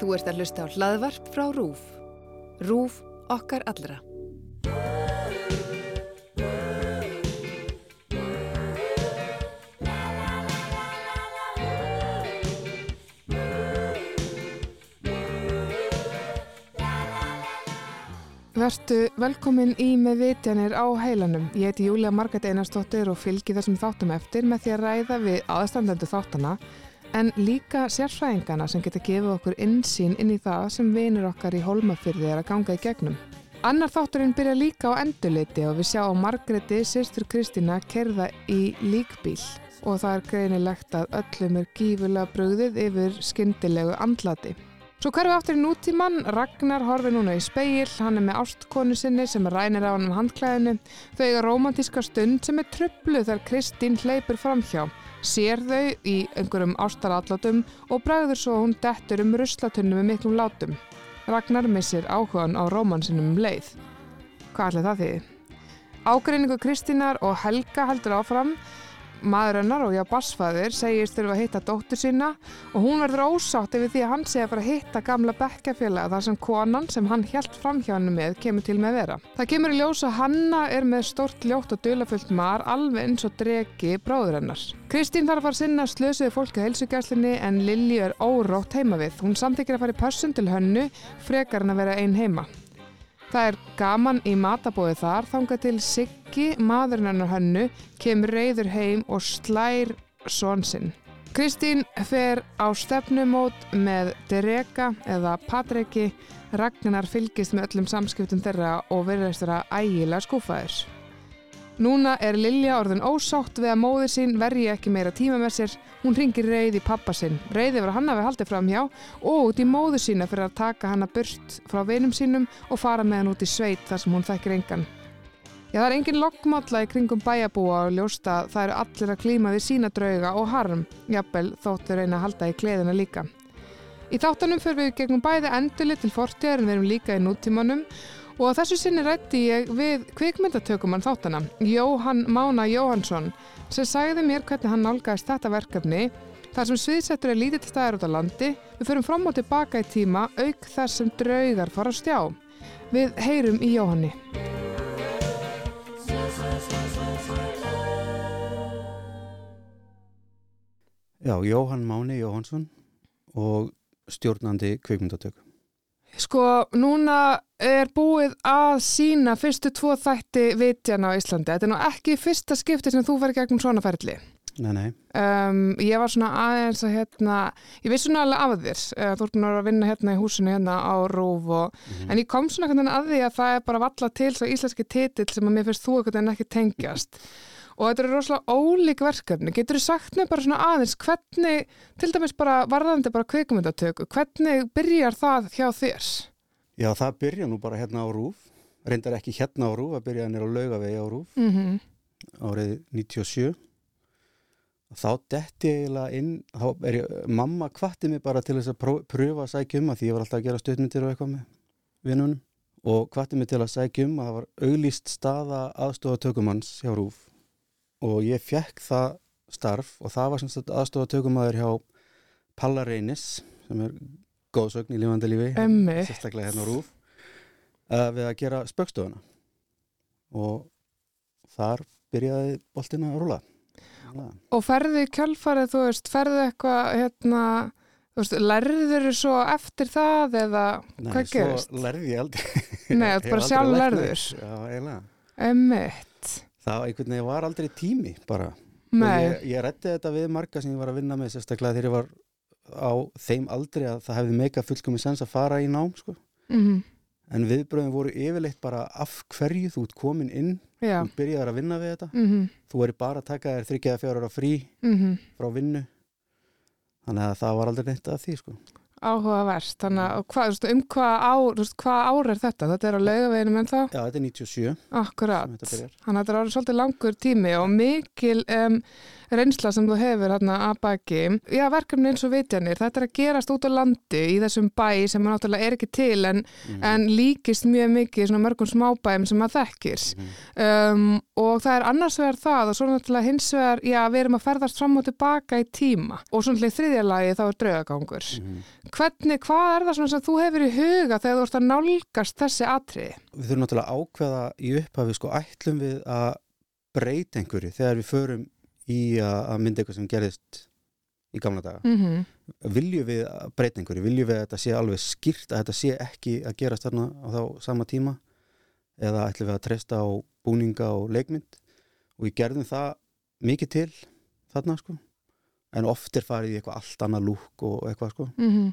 Þú ert að hlusta á hlaðvarp frá RÚF. RÚF okkar allra. Vertu velkomin í með vitjanir á heilanum. Ég heiti Júlia Margret Einarstóttir og fylgi þessum þáttum eftir með því að ræða við aðstandendu þáttana en líka sérfræðingana sem geta gefið okkur insýn inn í það sem vinir okkar í holmafyrði er að ganga í gegnum. Annar þátturinn byrja líka á endurleiti og við sjáum Margreti, sýstur Kristina, kerða í líkbíl og það er greinilegt að öllum er gífulega bröðið yfir skyndilegu andlati. Svo hverfið áttur í nútíman, Ragnar horfi núna í speil, hann er með ástkonu sinni sem rænir á hann um handklæðinu. Þau eiga romantíska stund sem er tröflu þegar Kristín hleypur framhjá. Sér þau í einhverjum ástarallátum og bregður svo hún dettur um ruslatunni með miklum látum. Ragnar missir áhugan á rómansinum um leið. Hvað ætla það því? Ágreiningu Kristínar og Helga heldur áfram. Maður hennar og já bassfæður segist þurfa að hitta dóttur sína og hún verður ósátt yfir því að hann að fara að hitta gamla bekkjafélaga þar sem konan sem hann helt fram hjá hennu með kemur til með vera. Það kemur í ljós að Hanna er með stort ljótt og dölafullt mar alveg eins og dregi bráður hennar. Kristín þarf að fara að sinna slösuði fólki á heilsugjæslinni en Lilji er órótt heima við. Hún samþykir að fara í pössun til hönnu frekar en að vera einn heima. Það er gaman í matabóði þar þanga til Siggi, maðurinn hennar hönnu, kemur reyður heim og slær svonsinn. Kristín fer á stefnumót með Dereka eða Patreki, Ragnar fylgist með öllum samskiptum þeirra og verðast þeirra ægilega skúfaður. Núna er Lilja orðin ósátt við að móður sín verji ekki meira tíma með sér. Hún ringir reyð í pappa sinn. Reyði var hann að við haldið fram hjá og út í móður sína fyrir að taka hana burt frá vinum sínum og fara með hann út í sveit þar sem hún þekkir engan. Já, það er engin lokkmálla í kringum bæjabúa og ljósta það eru allir að klíma við sína drauga og harm. Jafnvel þóttu reyna að halda í kleðina líka. Í þáttanum fyrir við gegnum bæði enduli til fortíðar en við erum líka í nútímanum Og þessu sinni rætti ég við kvikmyndatökumann þáttana, Jóhann Mána Jóhansson, sem sagði mér hvernig hann nálgæðist þetta verkefni. Þar sem sviðsettur er lítið staðar út á landi, við förum fram og tilbaka í tíma auk þar sem draugar fara á stjá. Við heyrum í Jóhanni. Já, Jóhann Máni Jóhansson og stjórnandi kvikmyndatöku. Sko, núna er búið að sína fyrstu tvo þætti vitjana á Íslandi. Þetta er nú ekki fyrsta skipti sem þú verður gegnum svona ferli. Nei, nei. Um, ég var svona aðeins að hérna, ég vissi svona alveg af þér. Uh, þú ert búin að vinna hérna í húsinu hérna á Rúf og, mm -hmm. en ég kom svona að því að það er bara valla til svo íslenski titill sem að mér finnst þú eitthvað en ekki tengjast. Og þetta eru rosalega ólík verkefni. Getur þú sagt mér bara svona aðeins hvernig, til dæmis bara varðandi bara kveikumundatöku, hvernig byrjar það hjá þér? Já, það byrja nú bara hérna á Rúf. Reyndar ekki hérna á Rúf, það byrja nýra á laugavegi á Rúf Mm -hmm. árið 97. Þá detti ég eiginlega inn, þá er ég, mamma kvatti mig bara til þess að pröfa að sækja um að því ég var alltaf að gera stöðmyndir og eitthvað með vinnunum og kvatti mig til að sækja um að það var auglýst staða aðstofatökumanns hjá Rúf og ég fekk það starf og það var sem sagt aðstofatökumæður hjá Palla Reynis sem er góðsögn í lífandi lífi sérstaklega hérna Rúf uh, við að gera spöggstofuna og þar byrjaði boltina að rúla. Og ferði kjálfarið, þú veist, ferði eitthvað, hérna, lærður þú svo eftir það eða Nei, hvað gerist? svo lærði ég aldrei Nei, Hef þú bara sjálf lærður. Já, eiginlega Ömmitt. Það einhvern veginn var aldrei tími bara. Ég, ég rætti þetta við marga sem ég var að vinna með sérstaklega þegar ég var á þeim aldrei að það hefði meika fullkomi sens að fara í nám sko. mm en viðbröðin voru yfirleitt bara af hverju? Þú ert komin inn. Já, þú byrjaðar að vinna við þetta. Mhm, þú er bara að taka þér þryggjaða fjár ára frí mhm. frá vinnu. Þannig að það var aldrei neitt að því sko. Áhugavert, þannig að, hvað, þú veist, um hvað ár, hvað ár er þetta? Þetta er á laugaveginum en þá? Já, þetta er 97 Akkurat. Þannig að þetta er orðið svolítið langur tími og mikil um, reynsla sem þú hefur hérna að baki. Já, verkefni eins og vitjanir, þetta er að gerast út á landi í þessum bæ sem náttúrulega er ekki til en, Mhm. en líkist mjög mikið svona mörgum smábæum sem maður þekkir. Mhm. Um, og það er annars vegar það og svo náttúrulega hins vegar, já, við erum að ferðast fram og tilbaka í tíma og svona í þriðja lagi þá er draugagangur. Mhm. Hvernig, hvað er það svona sem þú hefur í huga þegar þú ert að nálgast þessi atriði? Við þurfum náttúrulega ákveða í upphafi sko ætlum við að breyta einhverju þegar við förum í að mynda eitthvað sem gerðist í gamla daga. Mm -hmm. Viljum við að breyta einhverju, viljum við að þetta sé alveg skýrt að þetta sé ekki að gerast þarna á þá sama tíma eða ætlum við að treysta á búninga og leikmynd. Og við gerðum það mikið til þarna sko. En oft er farið í eitthvað allt annað lúk og eitthvað sko. Mm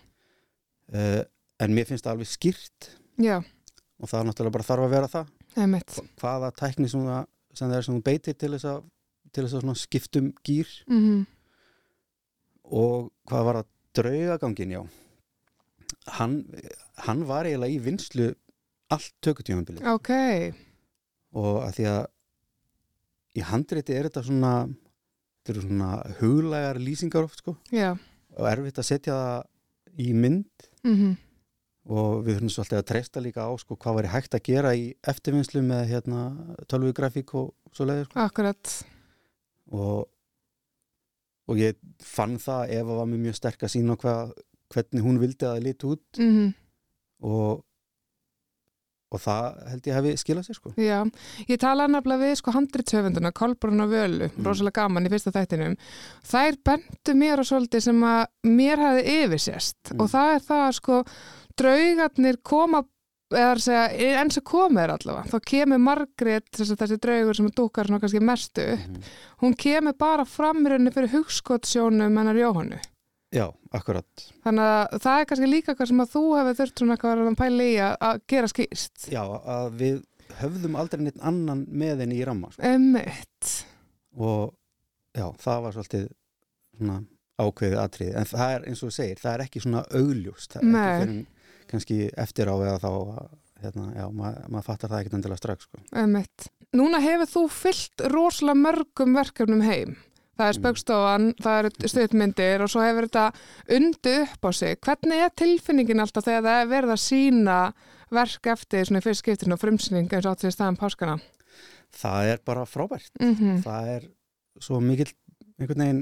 uh, en mér finnst það alveg skýrt. Já, og það er náttúrulega bara þarf að vera það. Einmitt. hvaða tækni sem það, sem það er sem þú beitir til þess að, til þess að skiptum gýr Mm og hvað var að draugagangin já. Hann, hann var eiginlega í vinslu allt tökutímanbilið Ok, og að því að í handreiti er þetta svona þetta eru svona huglægar lýsingar oft sko. Já. og erfitt að setja það í mynd. Mm og við þurfum svolítið að treysta líka á sko hvað væri hægt að gera í eftirvinnslu með hérna tölvugrafík og svo leiðir sko. Akkurat. og, og ég fann það Eva var með mjög sterk að sína hvað, hvernig hún vildi að það liti út. Mm og, og það held ég hefði skilað sér sko. Já, ég talaði nefnilega við sko handritsöfunduna, Kolbrún og Völu, Mm. rosalega gaman í fyrsta þættinum. Þær bentu mér á svolítið sem að mér hefði yfirsést Mm. og það er það að sko draugarnir koma eða að segja, eins og koma er allavega þá kemur Margrét, þessi, þessi draugur sem dúkar kannski mestu upp Mhm. hún kemur bara framrunni fyrir hugskottsjónum hennar Jóhannu Já, akkurat þannig að það er kannski líka hvað sem að þú hefur þurft svona eitthvað að pæla í að, gera skýrst Já, að við höfðum aldrei neitt annan með henni í ramma sko. Emmitt og já, það var svolítið svona ákveðið atriði en það er eins og þú segir, það er ekki svona augljóst það er ekki fyrir kannski eftir á eða þá að, hérna, já, maður mað fattar það ekkert endilega strax sko. Einmitt. Núna hefur þú fyllt rosalega mörgum verkefnum heim. Það er Mm. spöggstofan, það eru stuðmyndir og svo hefur þetta undi upp á sig. Hvernig er tilfinningin alltaf þegar það er verið að sína verk eftir svona í fyrst skiptin og frumsýning eins og átt því staðan páskana? það er bara frábært Mm það er svo mikil einhvern veginn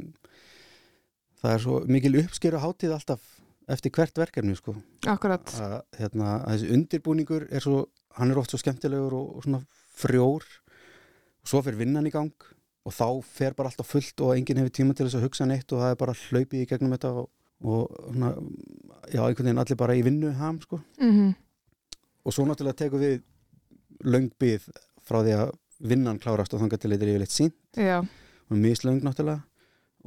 það er svo mikil uppskeru hátíð alltaf eftir hvert verkefni sko. Akkurat. að, hérna, að þessi undirbúningur er svo, hann er oft svo skemmtilegur og, og svona frjór og svo fer vinnan í gang og þá fer bara alltaf fullt og enginn hefur tíma til þess að hugsa neitt og það er bara hlaupið í gegnum þetta og, og svona, já, einhvern veginn allir bara í vinnu ham sko. Mm og svo náttúrulega tekur við löng byð frá því að vinnan klárast og þangar til þetta er yfirleitt sín Já, og mislöng náttúrulega.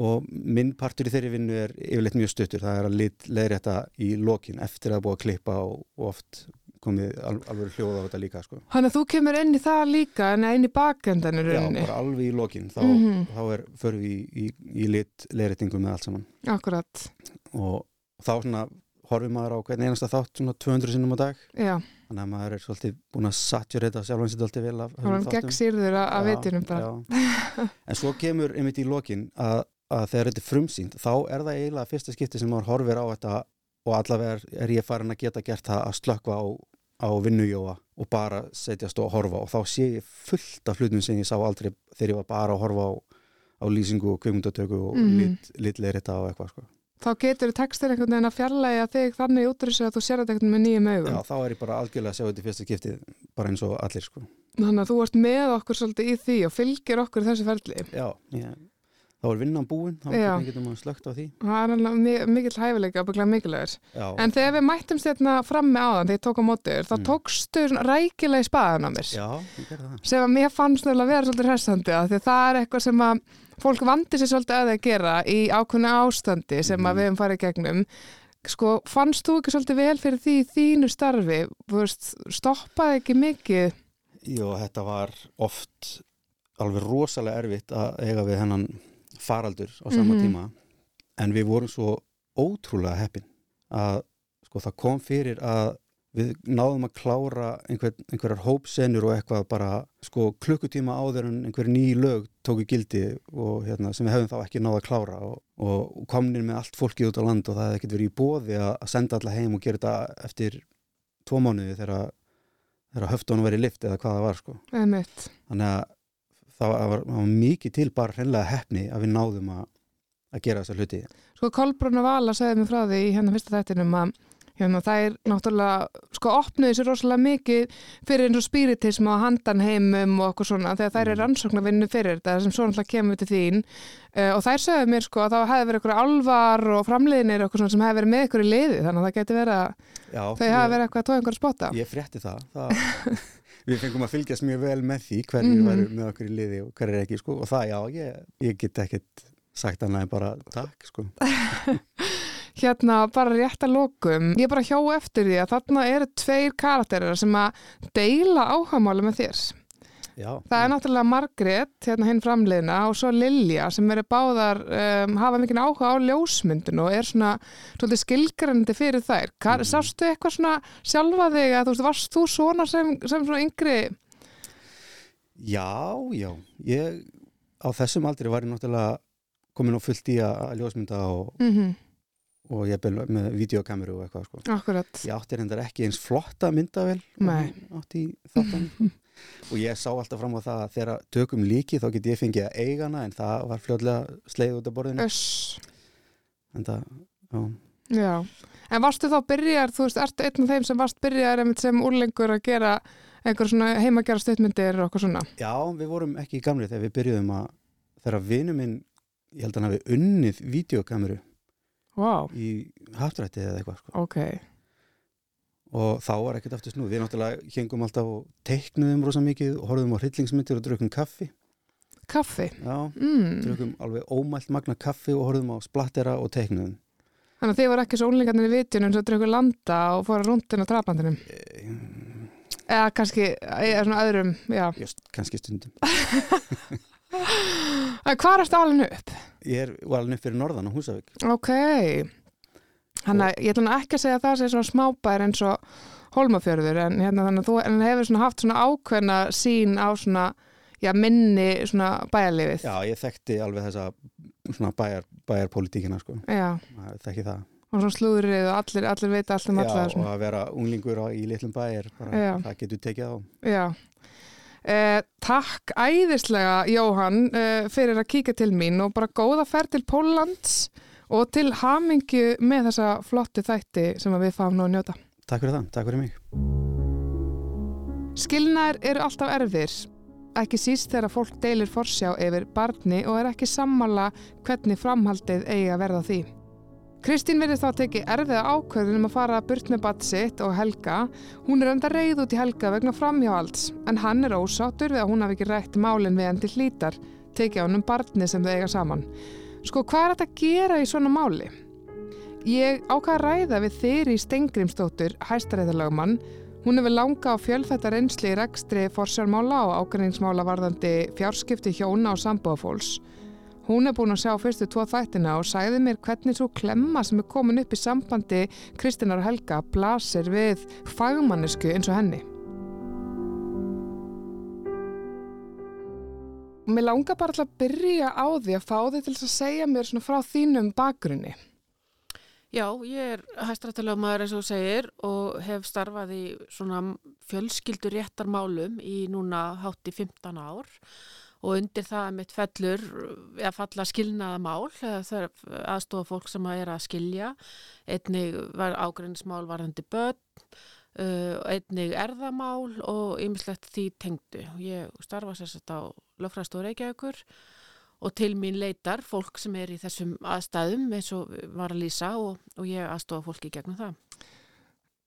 Og minn partur í þeirri vinnu er yfirleitt mjög stuttur, það er að lit, leiðrétta í lokin eftir að búa að klippa og, og oft komið al, alveg hljóð á þetta líka sko. hann að þú kemur inn í það líka en inn í bakendanir Já, rauninni. bara alveg í lokin þá, Mhm. þá er, förum við í, í, í lit leiðréttingu með allt saman Akkurat. og þá svona horfir maður á hvern einasta þátt svona 200 sinnum á dag Já, þannig að maður er svolítið búin að saturita sjálfan sér alltaf vel af var gegn sýrður að, að Já, vitinum bara. já. en svo kemur einmitt í lokin að, að þegar þetta er frumsýnd þá er það eiginlega fyrsta skipti sem maður horfir á þetta og allavega er, er ég farin að geta gert það að slökka á, á vinnujóa og bara setjast og horfa og þá sé ég fullt af hlutum sem ég sá aldrei þegar ég var bara að horfa á, á lýsingu og kvikmyndatöku og mm Mhm. lit, litleirita og eitthvað sko. Þá getur textir einhvern veginn að fjarlæga þig þannig út úr þessu að þú sér þetta einhvern með nýjum augum. Já, þá er ég bara algjörlega að sjá þetta í fyrsta skipti bara eins og allir sko. Þannig að þú ert með okkur svolítið í því og fylgir okkur þessu ferli. Já, ég, þá er vinnan búin þá getur maður slögt á því Það er mikill hæfileika og mikilvægur. En þegar við mættumst hérna fram með áðan, þegar ég tók á mótiður, þá Mm. tókstu svona rækilega í spaðan á mér. já Sem að mér fannst að vera svolítið hressandi að því að það er eitthvað sem að fólk vandi sér svolítið að það gera í ákveðnu ástandi sem að Mhm. við hefum farið gegnum. Sko, fannst þú ekki svolítið vel fyrir því þínu starfi? Þú veist, stoppaði ekki mikið? Jó, þetta var oft alveg rosalega erfitt að eiga við hennan faraldur á sama Mhm. tíma en við vorum svo ótrúlega heppin að sko það kom fyrir að við náðum að klára einhver, einhverjar hópsenur og eitthvað bara sko klukkutíma áður en einhver ný lög tóku gildi og hérna sem við hefum þá ekki náða að klára og, og komnir með allt fólkið út á land og það hefði ekkert verið í bóði að, að senda alla heim og gera þetta eftir tvo mánuði þegar, þegar höftunum verið lift eða hvað það var sko þannig að það var, var, var mikið til bara hreinlega hefni að við náðum að, að gera þessa hluti. Sko Kolbrunna Vala segði mér frá því í hérna fyrsta þættinum að hérna, það er náttúrulega, sko opnuði sér rosalega mikið fyrir eins og spiritism og handanheimum og okkur svona þegar þær er Mhm. rannsóknarvinnu fyrir þetta sem svo náttúrulega kemur til þín. Uh, og þær segði mér sko að það hefði verið eitthvað alvar og framleiðinir og okkur svona sem hefði verið með ykkur í liði þannig að það geti verið að þau hafi verið eitthvað að tóða einhverja spotta. Ég frétti það, það Við fengum að fylgjast mjög vel með því hverjir Mhm. væru með okkur í liði og hverjir ekki sko. og það já, ég, ég get ekkert sagt annað en bara takk sko. Hérna bara rétt að lokum ég bara hjó eftir því að þarna eru tveir karakterir sem að deila áhagamáli með þér já, Það er náttúrulega Margrét, hérna hinn framleiðina og svo Lilja sem eru báðar um, hafa mikið áhuga á ljósmyndun og er svona svolítið skilgrænandi fyrir þær. Kar, Mhm. Sástu eitthvað svona sjálfa þig að þú veist, varst þú svona sem, sem svona yngri? já, já ég á þessum aldri var ég náttúrulega komin á fullt í að ljósmynda og, Mm og ég bel með videokameru og eitthvað sko. Akkurat. Ég átti reyndar ekki eins flotta myndavel og Nei. átti þáttan og ég sá alltaf fram á það að þegar tökum líki þá get ég fengið að eiga hana en það var fljóðlega sleið út af borðinu en það, já, Já. En varstu þá byrjar, þú veist, ertu einn af þeim sem varst byrjar sem úrlengur að gera einhver svona heimagjara stuttmyndir og okkur svona? Já, við vorum ekki í gamli þegar við byrjuðum að þegar vinu minn, ég held að hann hafi unnið videokameru Vá, í haftrætti eða eitthvað sko. ok. Og þá var ekkert aftur snúð. Við náttúrulega hengum alltaf og teiknuðum rosa mikið og horfðum á hryllingsmyndir og drukum kaffi. Kaffi. Já, Mm. drukum alveg ómælt magna kaffi og horfðum á splattera og teiknuðum. Þannig að þið voru ekki svo úrlengarnir í vitjunum sem drukku landa og fóru rúndin á trapandinum. E, Eða kannski, eða svona öðrum, já. just, kannski stundum. Hvað ertu alveg upp? Ég er alveg upp fyrir norðan á Húsavík. Ok. Þannig að ég ætla ekki að segja að það sé svona smábær eins og Hólmafjörður en hérna þannig að þú en hefur svona haft svona ákveðna sín á svona, já, minni svona bæjarlifið. Já, ég þekkti alveg þessa svona bæjar, bæjarpolitíkina sko. Já, þekki það. og svona slúðrið og allir, allir vita allt um alla Já, og að vera unglingur á, í litlum bæjar, bara, það getur tekið á. Já. Eh, takk æðislega Jóhann eh, fyrir að kíka til mín og bara góða ferð til Póllands og til hamingju með þessa flotti þætti sem að við fáum nú að njóta. Takk fyrir það, takk fyrir mig. Skilnaðir eru alltaf erfir, ekki síst þegar fólk deilir forsjá yfir barni og er ekki sammála hvernig framhaldið eigi að verða því. Kristín verið þá að teki erfiða ákvörðun um að fara burt með bat sitt og Helga. Hún er enda reyð út í Helga vegna framhjáhalds, en hann er ósáttur við að hún hafi ekki rætt málinn við hann til hlítar, tekið á hann um barni sem þau eiga saman. Sko, hvað er þetta að gera í svona máli? Ég ákvað að ræða við Þyri Stengrimsdóttur, hæstaréttalögumann, Hún hefur langa á fjölþætta reynsli í rekstri forsjármála og ágreiningsmála varðandi fjárskipti hjóna og sambúafólks. Hún er búin að sjá fyrstu tvo þættina og sæði mér hvernig svo klemma sem er komin upp í sambandi Kristinar og Helga blasir við fagmannisku eins og henni. Mér langar bara til að byrja á því að fá þig til að segja mér svona frá þínum bakgrunni. Já, ég er hæstrættalögmaður eins og segir og hef starfað í svona fjölskyldur réttarmálum í núna hátt í 15 ár og undir það mitt fellur að falla skilnaða mál er aðstofa fólk sem að er að skilja einnig var ágreinsmál varðandi börn uh, einnig erðamál og ymmislegt því tengdu. Ég starfa sérstætt á lögfræðstofu Reykjavíkur og til mín leitar fólk sem er í þessum aðstæðum eins og var að lýsa og, og ég aðstofa fólki gegnum það.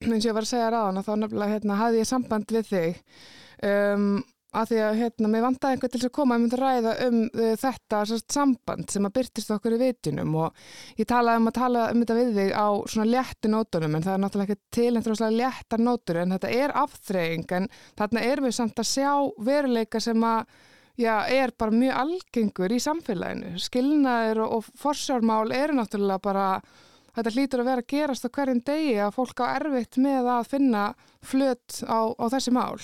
eins og ég var að segja ráðan að þá nefnilega hérna, hafði ég samband við þig um, að því að hérna, mér vandaði einhvern til þess að koma að mynda að ræða um uh, þetta sérst, samband sem að byrtist okkur í vitunum og ég talaði um að tala um þetta við þig á svona léttu nótunum en það er náttúrulega ekki til einhverjum svona léttar nótur en þetta er afþreying en þarna erum við samt að sjá veruleika sem að já, er bara mjög algengur í samfélaginu skilnaður og, og forsjármál eru náttúrulega bara þetta hlýtur að vera að gerast á hverjum degi að fólk á erfitt með að finna flöt á, á þessi mál.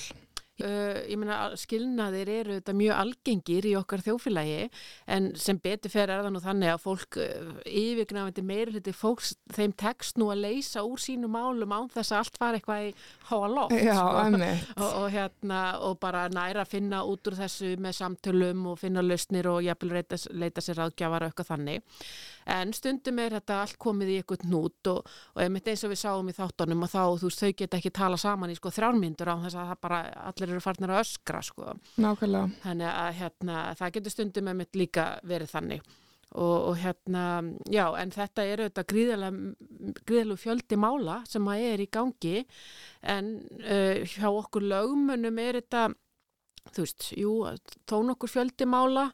Uh, ég meina skilnaðir eru þetta mjög algengir í okkar þjófélagi en sem betur fer er það nú þannig að fólk uh, yfirgnafandi meiri hluti fólks þeim tekst nú að leysa úr sínu málum án þess að allt var eitthvað í háa loft Já, sko. og, og hérna og bara næra að finna út úr þessu með samtölum og finna lausnir og jafnvel leita, leita sér aðgjafar og eitthvað þannig en stundum er þetta allt komið í eitthvað nút og, og einmitt eins og við sáum í þáttunum og þá þú veist þau geta ekki tala saman í sko þrjármyndur á þess að það bara allir eru farnir að öskra sko Nákvæmlega. þannig að hérna, það getur stundum einmitt líka verið þannig og, og hérna, já, en þetta eru þetta gríðalega, fjöldi mála sem að er í gangi en uh, hjá okkur lögmunum er þetta þú veist, jú, þó nokkur fjöldi mála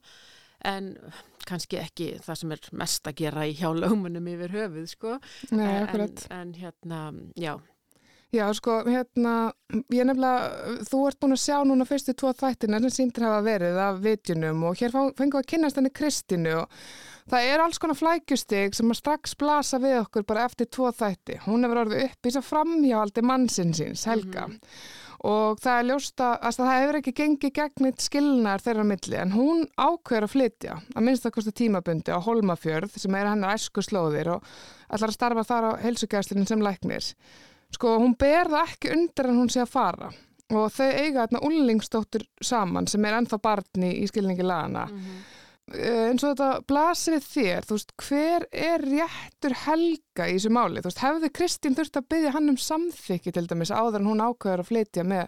en kannski ekki það sem er mest að gera í hjá lögmunum yfir höfuð, sko Nei, en, akkurat. en hérna, já Já, sko, hérna, ég nefnilega, þú ert búin að sjá núna fyrstu tvo þættina sem síndir hafa verið af vitjunum og hér við að kynast henni Kristínu og það er alls konar flækjustig sem að strax blasa við okkur bara eftir tvo þætti. Hún hefur orðið upp í svo framhjáhaldi mannsinsins, Helga. Og það er ljósta, að það hefur ekki gengið gegnit skilnar þeirra milli en hún ákveður að flytja, að minnst það kosti tímabundi á Holmafjörð sem er hennar æsku slóðir og ætlar að starfa þar á heilsugæslinin sem læknir. Sko, hún ber það ekki undir en hún sé að fara og þau eiga þarna úlingsdóttur saman sem er ennþá barni í skilningi lagana. Mm eins og þetta blasir við þér, þú veist, hver er réttur helga í þessu máli? Þú veist, hefði Kristín þurft að byggja hann um samþykki til dæmis áður en hún ákveður að flytja með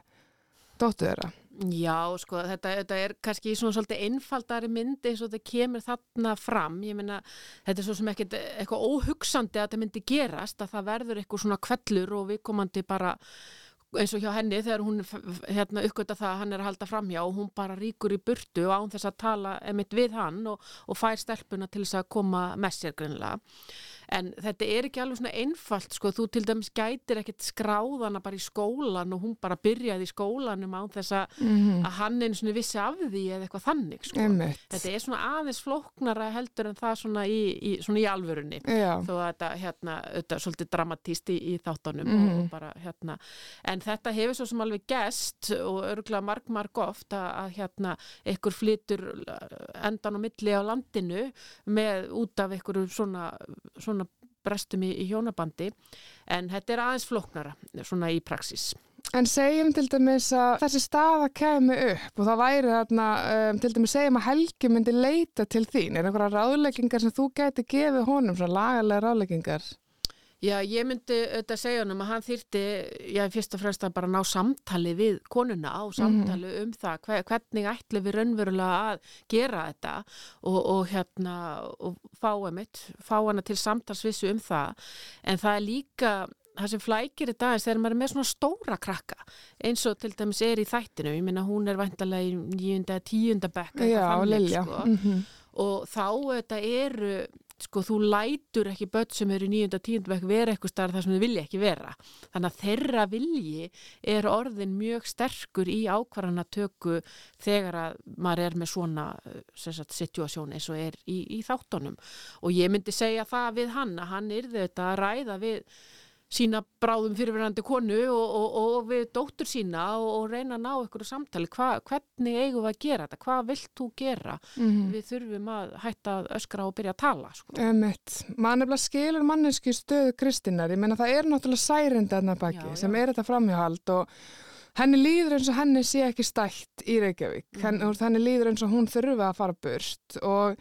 dóttu þeirra? Já, sko, þetta, þetta er kannski svona svolítið einfaldari myndi eins og þetta kemur þarna fram. Ég meina, þetta er svo sem ekkert eitthvað óhugsandi að þetta myndi gerast, að það verður eitthvað svona kvellur og við komandi bara eins og hjá henni þegar hún hérna, uppgötta það að hann er að halda framhjá og hún bara ríkur í burtu án þess að tala emitt við hann og, og fær stelpuna til þess að koma með sér grunnlega. En þetta er ekki alveg svona einfalt, sko, þú til dæmis gætir ekkert skráðana bara í skólan og hún bara byrjaði í skólanum án þess mm -hmm. að hann einu svona vissi af því eða eitthvað þannig, sko. Þetta er svona aðeins flóknara heldur en það svona í, í, svona í alvörunni. Já. Þó að þetta, hérna, þetta svolítið dramatíst í, í þáttunum Mhm. og, og bara, hérna, en þetta hefur svo sem alveg gest og örgulega marg, marg oft að, að hérna, ykkur flytur endan og milli á landinu með út af ykkur svona, svona brestum í, í hjónabandi en þetta er aðeins flóknara svona í praxis. En segjum til dæmis að þessi staða kemi upp og það væri þarna, um, til dæmis segjum að Helgi myndi leita til þín. Er einhverja ráðleggingar sem þú gæti gefið honum, svona lagalega ráðleggingar? Já, ég myndi auðvitað segja honum að hann þýrti, já, fyrst og fremst að bara ná samtali við konuna og samtali um það, hver, hvernig ætli við raunverulega að gera þetta og, og hérna, og fá emitt, fá hana til samtalsvissu um það, en það er líka það sem flækir þetta aðeins þegar maður er með svona stóra krakka eins og til dæmis er í þættinu, ég minna hún er væntalega í nýjunda, tíunda bekk Já, Lilja. sko Mm -hmm. og þá þetta eru sko þú lætur ekki börn sem eru í nýjunda tíundabæk vera eitthvað starf þar sem þau vilja ekki vera. Þannig að þeirra vilji er orðin mjög sterkur í ákvarðanatöku þegar að maður er með svona situasjón eins og er í, í þáttunum. Og ég myndi segja það við hann að hann yrði þetta að ræða við sína bráðum fyrirverandi konu og, og, og við dóttur sína og, og reyna að ná ykkur samtali, Hva, hvernig eigum við að gera þetta, hvað vilt þú gera Mhm. við þurfum að hætta að öskra og byrja að tala sko. Nefnilega skilur manneski stöðu Kristinnar, ég meina það er náttúrulega særindi að baki Já, já. sem er þetta framhjáhald og henni líður eins og henni sé ekki stætt í Reykjavík, Mhm. henni, henni líður eins og hún þurfi að fara burt og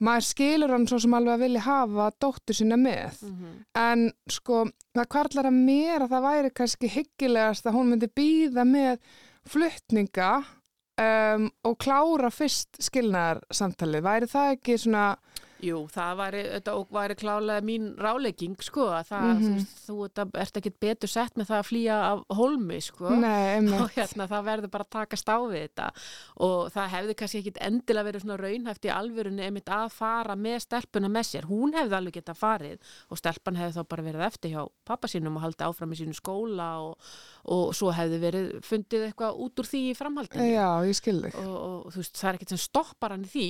maður skilur hann svo sem alveg að vilja hafa dóttur sína með. Mm en sko það kvarlar að mér að það væri kannski hyggilegast að hún myndi býða með fluttninga um, og klára fyrst skilnaðar samtalið, væri það ekki svona Jú, það væri, væri klálega mín rálegging, sko, að það, þú, veist, þú þetta, ert ekki betur sett með það að flýja af holmi, sko. Nei, og hérna það verður bara að takast á við þetta. Og það hefði kannski ekki endilega verið svona raunhæft í alvörunni einmitt að fara með stelpuna með sér. Hún hefði alveg getað farið og stelpan hefði þá bara verið eftir hjá pappa sínum og haldið áfram í sínu skóla og, og svo hefði verið fundið eitthvað út úr því í framhaldinu. Já, ég skil þig. og, og þú veist, það er ekkert sem stoppar hann í því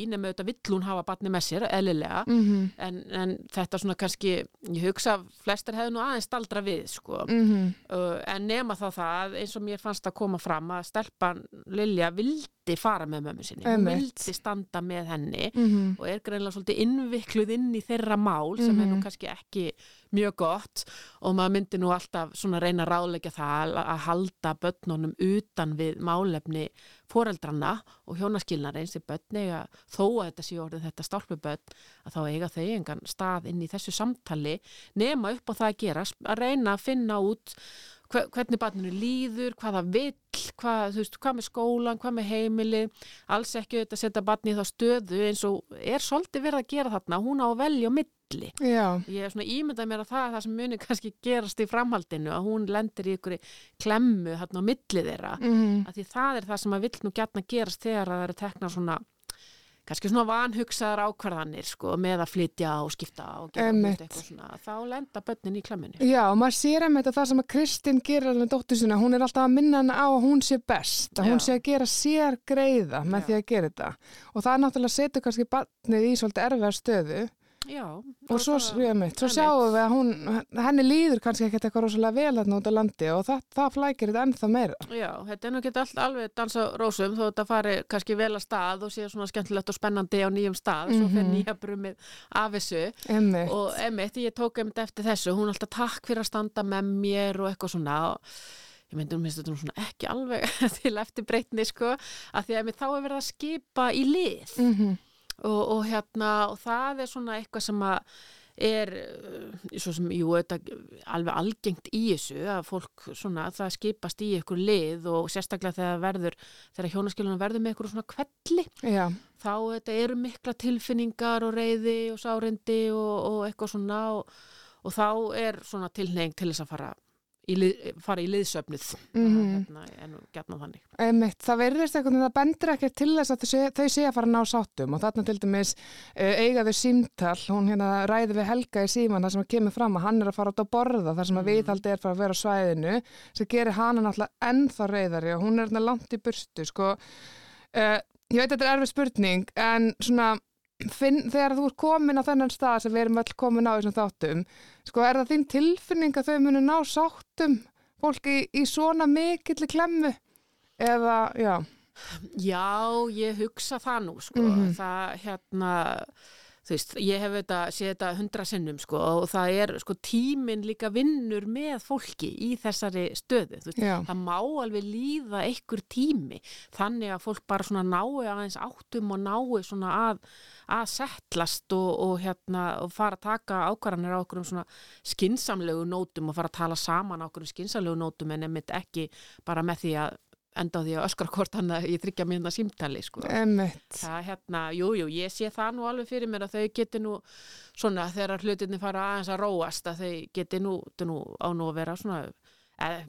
eðlilega eðlilega mhm, en, en þetta svona kannski ég hugsa að flestir hefðu nú aðeins staldra við sko. Mhm, uh, en nema þá það eins og mér fannst að koma fram að stelpan Lilja vildi fara með mömmu sinni hún Einmitt. vildi standa með henni mhm, og er greinlega svolítið innvikluð inn í þeirra mál sem er nú Mhm. kannski ekki mjög gott og maður myndi nú alltaf svona reyna að ráðleggja það að- að halda börnunum utan við málefni foreldranna og hjónaskilnar eins í börn eiga þó að þetta sé orðið þetta stálpubörn að þá eiga þau engan stað inn í þessu samtali nema upp á það að gera að reyna að finna út hvernig barninu líður, hvað það vill hvað, veist, hvað með skólan, hvað með heimili alls ekki auðvitað að setja barni í þá stöðu eins og er svolítið verið að gera þarna, hún á að velja milli. Já, ég er svona ímyndað mér að það er það sem muni kannski gerast í framhaldinu að hún lendir í ykkur klemmu þarna á milli þeirra. Mhm, að því það er það sem að vill nú gætna gerast þegar það eru tekna svona kannski svona vanhugsaðar ákvarðanir sko, með að flytja og skipta og gera eitthvað svona, þá lenda börnin í klemmunni. Já, og maður sér að það sem að Kristín gerir alveg dóttur sinna, hún er alltaf að minna hana á að hún sé best, að hún Já. sé að gera sér greiða með Já. því að gera þetta. Og það er náttúrulega setur kannski barnið í svolítið erfiðar stöðu Já. og svo, einmitt, svo sjáum við að hún, henni líður kannski ekkert eitthvað rosalega vel þarna út á landi og það, það flækir þetta ennþá meira. Já, þetta er nú ekki allt alveg dansa rósum þó þetta fari kannski vel að stað og sé svona skemmtilegt og spennandi á nýjum stað svo fer Mhm. nýja brumið af þessu Einmitt. og emitt, ég tók emitt eftir þessu hún alltaf takk fyrir að standa með mér og eitthvað svona og ég myndi um þetta nú svona ekki alveg til eftir breytni sko, að því að emitt þá er verið að skipa í lið Mhm, og, og hérna og það er svona eitthvað sem að er uh, svo sem, jú, þetta alveg algengt í þessu að fólk svona, það skipast í ykkur lið og sérstaklega þegar verður þegar hjónaskilunum verður með ykkur svona kvelli Já, þá þetta eru mikla tilfinningar og reyði og sárindi og, og eitthvað svona og, og þá er svona tilneying til þess að fara í, lið, fara í liðsöfnuð Mhm. hérna, en gætna þannig einmitt. Það verðist eitthvað, en það bendur ekkert til þess að þau þau sé að fara að ná sáttum og þarna til dæmis uh, eiga þau símtal, hún hérna ræði við Helga í síman þar sem að kemur fram að hann er að fara út að borða þar sem að Mhm. viðhaldi er fara að vera á svæðinu sem gerir hana náttúrulega ennþá reyðari og hún er hérna langt í burstu sko. uh, ég veit að þetta er erfið spurning en svona finn, þegar þú ert komin á þennan stað sem við erum öll komin á þessum þáttum sko er það þín tilfinning að þau munu ná sáttum fólki í, í svona mikill klemmu eða, já Já, ég hugsa það nú sko. Mhm. það hérna þú veist, ég hef þetta, sé þetta hundra sinnum sko og það er sko tíminn líka vinnur með fólki í þessari stöðu, þú veist, Já. það má alveg líða einhver tími þannig að fólk bara svona nái aðeins áttum og nái svona að að settlast og, og hérna og fara að taka ákvarðanir á okkur um svona skinsamlegu nótum og fara að tala saman á okkur um skinsamlegu nótum en emitt ekki bara með því að enda á því að öskra hvort hann að ég þryggja mínna símtali sko. Það hérna, jú, jú, ég sé það nú alveg fyrir mér að þau geti nú svona þegar hlutinni fara aðeins að róast að þau geti nú, nú á nú að vera svona,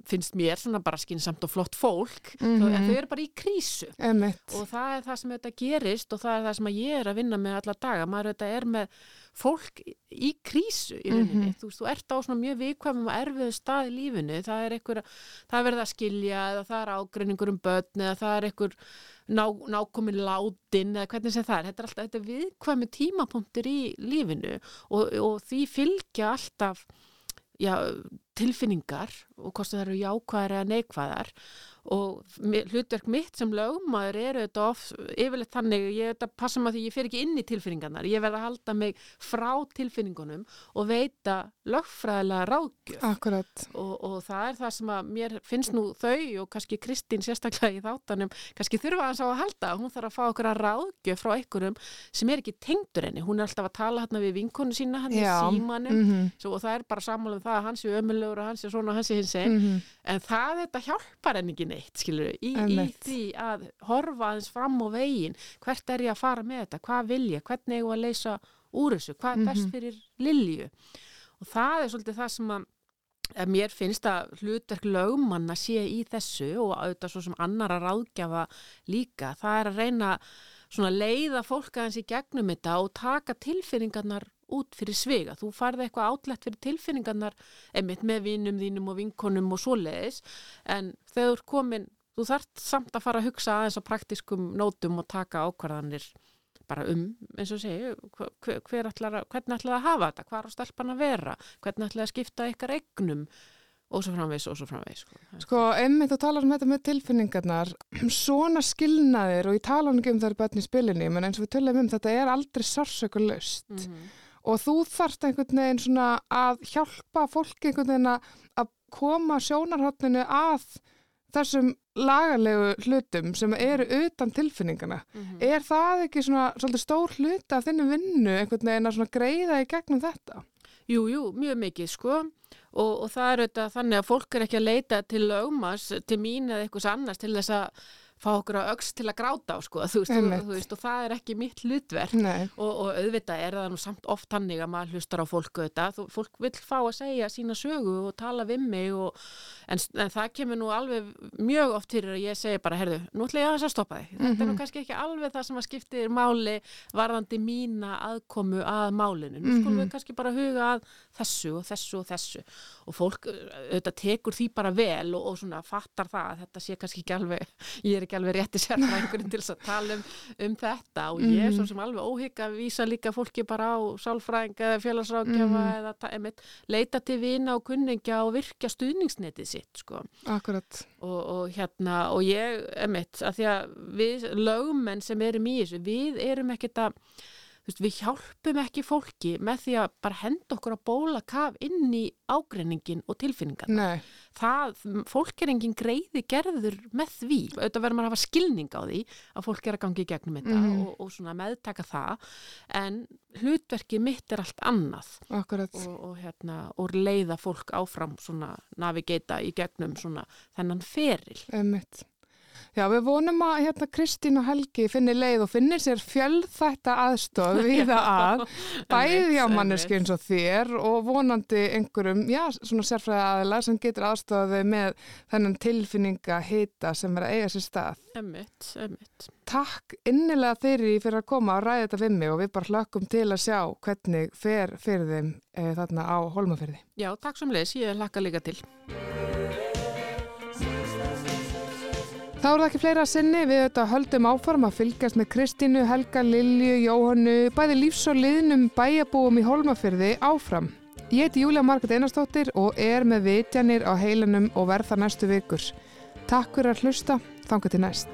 finnst mér svona bara skinsamt og flott fólk Mhm. en þau eru bara í krísu Emmitt. og það er það sem þetta gerist og það er það sem ég er að vinna með alla daga maður þetta er með fólk í krísu í rauninni, Mhm. þú veist, þú ert á svona mjög viðkvæmum og erfiðu stað í lífinu það er einhver, það er verið að skilja eða það er ágreiningur um börn eða það er einhver ná, nákomin látin eða hvernig sem það er, þetta er alltaf þetta er viðkvæmi tímapunktur í lífinu og, og því fylgja alltaf já, tilfinningar og hvort það eru jákvæðar eða neikvæðar. Og hlutverk mitt sem lögmaður eru þetta oft yfirleitt þannig, ég þetta passa maður því ég fer ekki inn í tilfinningarnar, ég verð að halda mig frá tilfinningunum og veita lögfræðilega ráðgjöf. Og, og það er það sem að mér finnst nú þau og kannski Kristín sérstaklega í þáttanum kannski þurfa hans á að halda. Hún þarf að fá okkur að ráðgjöf frá einhverjum sem er ekki tengdur henni, hún er alltaf að tala hérna við vinkonu sína, hann er símanum. Mhm. Svo, og það er bara sammála um það að hans er ömulegur og hans er svona og hans er hins einn Mhm. en það þetta hjálpar henni ekki neitt skilur, í, í því að horfa aðeins fram á veginn. Hvert er ég að fara með þetta, hvað vil ég? Hvernig ég að leysa úr þessu, hvað er best Mhm. fyrir Lilju? Og það er svolítið það sem að að mér finnst að hlutverk lögmanna sé í þessu og auðvitað svo sem annara ráðgjafa líka, það er að reyna svona leiða fólk aðeins í gegnum þetta og taka tilfinningarnar út fyrir svega. Þú farði eitthvað átlegt fyrir tilfinningarnar einmitt með vinum þínum og vinkonum og svoleiðis en þegar komin, þú þarft samt að fara að hugsa aðeins á praktiskum nótum og taka ákvarðanir bara um, eins og segju, hver, hver ætlar að, hvernig ætlar að hafa þetta, hvað er á stelpan að vera, hvernig ætlar að skipta ykkar egnum og svo framvegs og svo framvegs. Sko, sko einmitt þú talar um þetta með tilfinningarnar, svona skilnaðir og ég tala um það um það börn í spilinni, menn eins og við tölum um þetta er aldrei sársökulust mm -hmm. Og þú þarft einhvern veginn svona að hjálpa fólki einhvern veginn að koma sjónarhóttinu að þessum lagarlegu hlutum sem eru utan tilfinningana. Mm -hmm. Er það ekki svona stór hluta af þinnu vinnu einhvern veginn að greiða í gegnum þetta? Jú, jú, mjög mikið sko og, og það er auðvitað þannig að fólk er ekki að leita til lögmas, til mín eða eitthvað annars til þess að fá okkur á auks til að gráta á sko, þú veist, þú, þú veist og það er ekki mitt hlutverk og, og auðvitað er það nú samt oft hannig að maður hlustar á fólku þetta, þú, fólk vil fá að segja sína sögu og tala við mig og, en, en það kemur nú alveg mjög oft fyrir að ég segi bara, herðu, nú ætla ég að stoppa þig, mm -hmm. þetta er nú mhm. kannski ekki alveg það sem að skiptir máli varðandi mína aðkomu að málinu, nú skulum mm -hmm. við kannski bara huga að þessu og þessu og þessu og fólk auðvitað tekur því bara vel og, og svona fattar það að þetta sé kannski ekki alveg, ég er ekki alveg rétti sérfræðingurinn til að tala um, um þetta og ég er svo mhm. sem alveg óhygg að vísa líka fólki bara á sálfræðinga eða félagsrákjafa mm. eða einmitt, leita til vina og kunningja og virkja stuðningsnetið sitt sko. Akkurat. Og, og hérna og ég, einmitt, að því að við lögumenn sem erum í þessu, við erum ekkert að veist, við hjálpum ekki fólki með því að bara henda okkur að bóla kaf inn í ágreiningin og tilfinningarna. Það, fólk er engin greiði gerður með því. Auðvitað verður maður að hafa skilning á því að fólk er að gangi í gegnum þetta mm. og, og svona meðtaka það en hlutverkið mitt er allt annað og, og, hérna, og leiða fólk áfram svona navigata í gegnum svona þennan feril. Emitt. Já, við vonum að hérna Kristín og Helgi finnir leið og finnir sér fjölþætta aðstof við það að bæði á manneski eins og þér og vonandi einhverjum, já, svona sérfræði aðila sem getur aðstofið með þennan tilfinninga hita sem er að eiga sér stað. Emitt, emitt. Takk innilega þeirri fyrir að koma og ræða þetta við mig og við bara hlökkum til að sjá hvernig fer fyrir þeim e, þarna á holmaferði. Já, takk sem leis, ég hlakka líka til. Þá er það ekki fleira sinni við þetta höldum áform að fylgjast með Kristínu, Helga, Lilju, Jóhannu, bæði lífs og liðnum bæjabúum í Holmafyrði áfram. Ég heiti Júlia Marget Einarstóttir og er með vitjanir á heilanum og verða næstu vikur. Takk fyrir að hlusta, þanga til næst.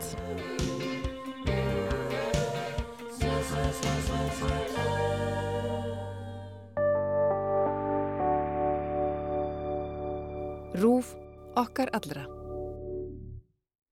Rúf okkar allra.